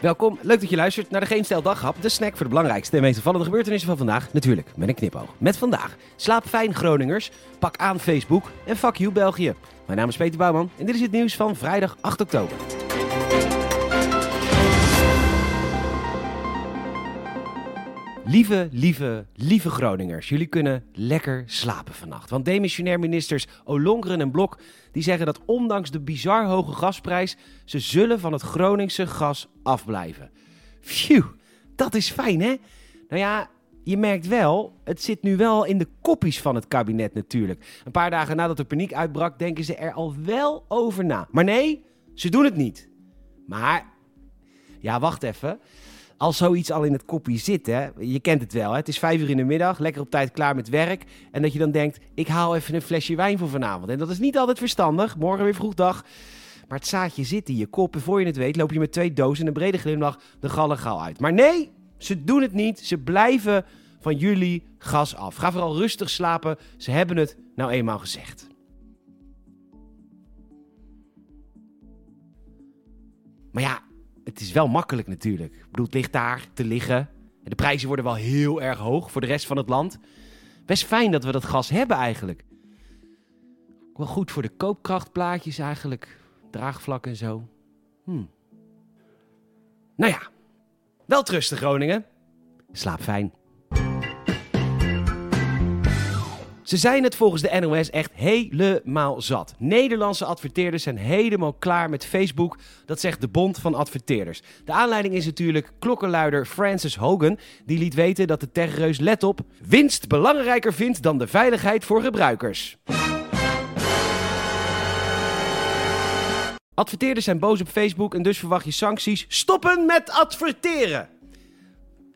Welkom, leuk dat je luistert naar de Geen Stel Daghap, de snack voor de belangrijkste en meest gebeurtenissen van vandaag. Natuurlijk, met een knipoog. Met vandaag, slaap fijn Groningers, pak aan Facebook en fuck you België. Mijn naam is Peter Bouwman en dit is het nieuws van vrijdag 8 oktober. Lieve, lieve, lieve Groningers, jullie kunnen lekker slapen vannacht. Want demissionair ministers Olongren en Blok die zeggen dat ondanks de bizar hoge gasprijs ze zullen van het Groningse gas afblijven. Phew, dat is fijn hè? Nou ja, je merkt wel, het zit nu wel in de koppies van het kabinet natuurlijk. Een paar dagen nadat er paniek uitbrak, denken ze er al wel over na. Maar nee, ze doen het niet. Maar, ja, wacht even als zoiets al in het kopje zit, hè, je kent het wel. Hè? Het is vijf uur in de middag, lekker op tijd klaar met werk. En dat je dan denkt, ik haal even een flesje wijn voor vanavond. En dat is niet altijd verstandig, morgen weer vroeg dag. Maar het zaadje zit in je kop en voor je het weet loop je met twee dozen en een brede glimlach de gallegaal uit. Maar nee, ze doen het niet. Ze blijven van jullie gas af. Ga vooral rustig slapen. Ze hebben het nou eenmaal gezegd. Maar ja, het is wel makkelijk natuurlijk. Ik bedoel, het ligt daar te liggen. De prijzen worden wel heel erg hoog voor de rest van het land. Best fijn dat we dat gas hebben eigenlijk. Wel goed voor de koopkrachtplaatjes eigenlijk. Draagvlak en zo. Hm. Nou ja, wel trusten Groningen. Slaap fijn. Ze zijn het volgens de NOS echt helemaal zat. Nederlandse adverteerders zijn helemaal klaar met Facebook. Dat zegt de Bond van Adverteerders. De aanleiding is natuurlijk klokkenluider Francis Hogan. Die liet weten dat de techreus, let op, winst belangrijker vindt dan de veiligheid voor gebruikers. Adverteerders zijn boos op Facebook en dus verwacht je sancties. Stoppen met adverteren!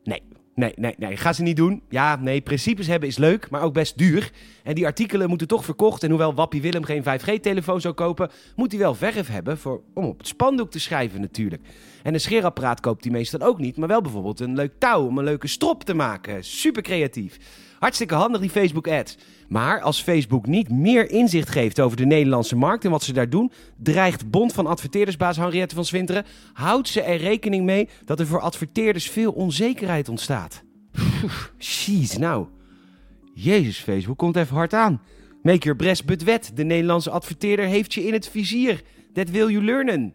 Nee, Nee, nee, nee, ga ze niet doen. Ja, nee, principes hebben is leuk, maar ook best duur. En die artikelen moeten toch verkocht. En hoewel Wappie Willem geen 5G-telefoon zou kopen, moet hij wel verf hebben voor, om op het spandoek te schrijven natuurlijk. En een scheerapparaat koopt hij meestal ook niet, maar wel bijvoorbeeld een leuk touw om een leuke strop te maken. Super creatief. Hartstikke handig die Facebook ads. Maar als Facebook niet meer inzicht geeft over de Nederlandse markt en wat ze daar doen, dreigt Bond van Adverteerdersbaas Henriette van Swinteren, houdt ze er rekening mee dat er voor adverteerders veel onzekerheid ontstaat. Jeez, nou. Jezus, Facebook komt even hard aan. Make your breast but wet. De Nederlandse adverteerder heeft je in het vizier. That will you learnen.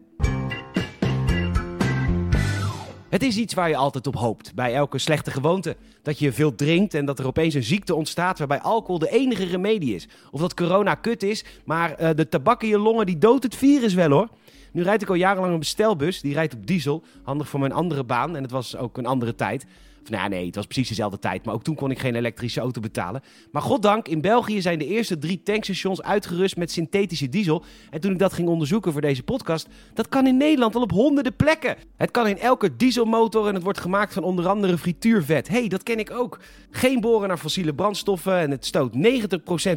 Het is iets waar je altijd op hoopt bij elke slechte gewoonte. Dat je veel drinkt en dat er opeens een ziekte ontstaat waarbij alcohol de enige remedie is. Of dat corona kut is, maar uh, de tabak in je longen die doodt het virus wel hoor. Nu rijd ik al jarenlang een bestelbus, die rijdt op diesel. Handig voor mijn andere baan en het was ook een andere tijd. Nou ja, nee, het was precies dezelfde tijd. Maar ook toen kon ik geen elektrische auto betalen. Maar goddank, in België zijn de eerste drie tankstations uitgerust met synthetische diesel. En toen ik dat ging onderzoeken voor deze podcast, dat kan in Nederland al op honderden plekken. Het kan in elke dieselmotor en het wordt gemaakt van onder andere frituurvet. hey, dat ken ik ook. Geen boren naar fossiele brandstoffen en het stoot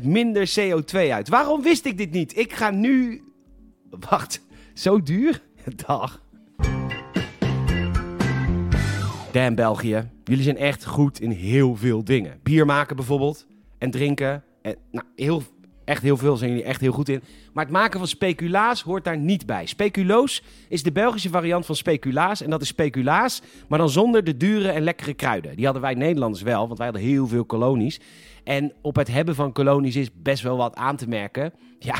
90% minder CO2 uit. Waarom wist ik dit niet? Ik ga nu... Wacht, zo duur? Dag. Damn België, jullie zijn echt goed in heel veel dingen. Bier maken bijvoorbeeld en drinken. En, nou, heel, echt heel veel zijn jullie echt heel goed in. Maar het maken van speculaas hoort daar niet bij. Speculoos is de Belgische variant van speculaas. En dat is speculaas, maar dan zonder de dure en lekkere kruiden. Die hadden wij Nederlanders wel, want wij hadden heel veel kolonies. En op het hebben van kolonies is best wel wat aan te merken. Ja,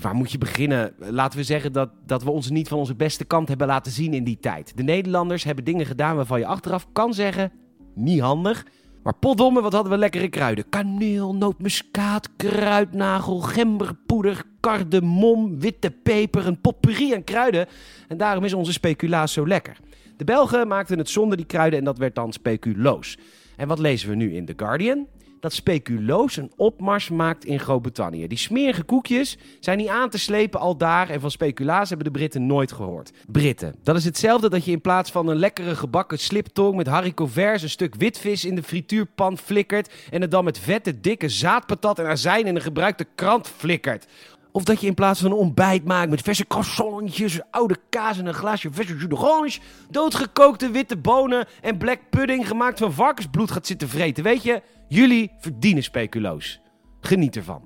waar moet je beginnen? Laten we zeggen dat, dat we ons niet van onze beste kant hebben laten zien in die tijd. De Nederlanders hebben dingen gedaan waarvan je achteraf kan zeggen: niet handig. Maar potdomme, wat hadden we lekkere kruiden? Kaneel, nootmuskaat, kruidnagel, gemberpoeder, kardemom, witte peper, een potpourri aan kruiden. En daarom is onze speculaas zo lekker. De Belgen maakten het zonder die kruiden en dat werd dan speculoos. En wat lezen we nu in The Guardian? Dat speculoos een opmars maakt in Groot-Brittannië. Die smerige koekjes zijn niet aan te slepen al daar en van speculaas hebben de Britten nooit gehoord. Britten, dat is hetzelfde dat je in plaats van een lekkere gebakken sliptong met haricot vers een stuk witvis in de frituurpan flikkert en het dan met vette dikke zaadpatat en azijn in een gebruikte krant flikkert. Of dat je in plaats van een ontbijt maakt met verse croissantjes, oude kaas en een glaasje verse jus d'orange, doodgekookte witte bonen en black pudding gemaakt van varkensbloed gaat zitten vreten. Weet je, jullie verdienen speculoos. Geniet ervan.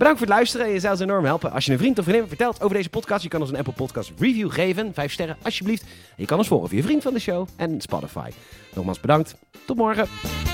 Bedankt voor het luisteren. Je zou ons enorm helpen als je een vriend of vriendin vertelt over deze podcast. Je kan ons een Apple Podcast review geven. Vijf sterren, alsjeblieft. En je kan ons volgen via Vriend van de Show en Spotify. Nogmaals bedankt. Tot morgen.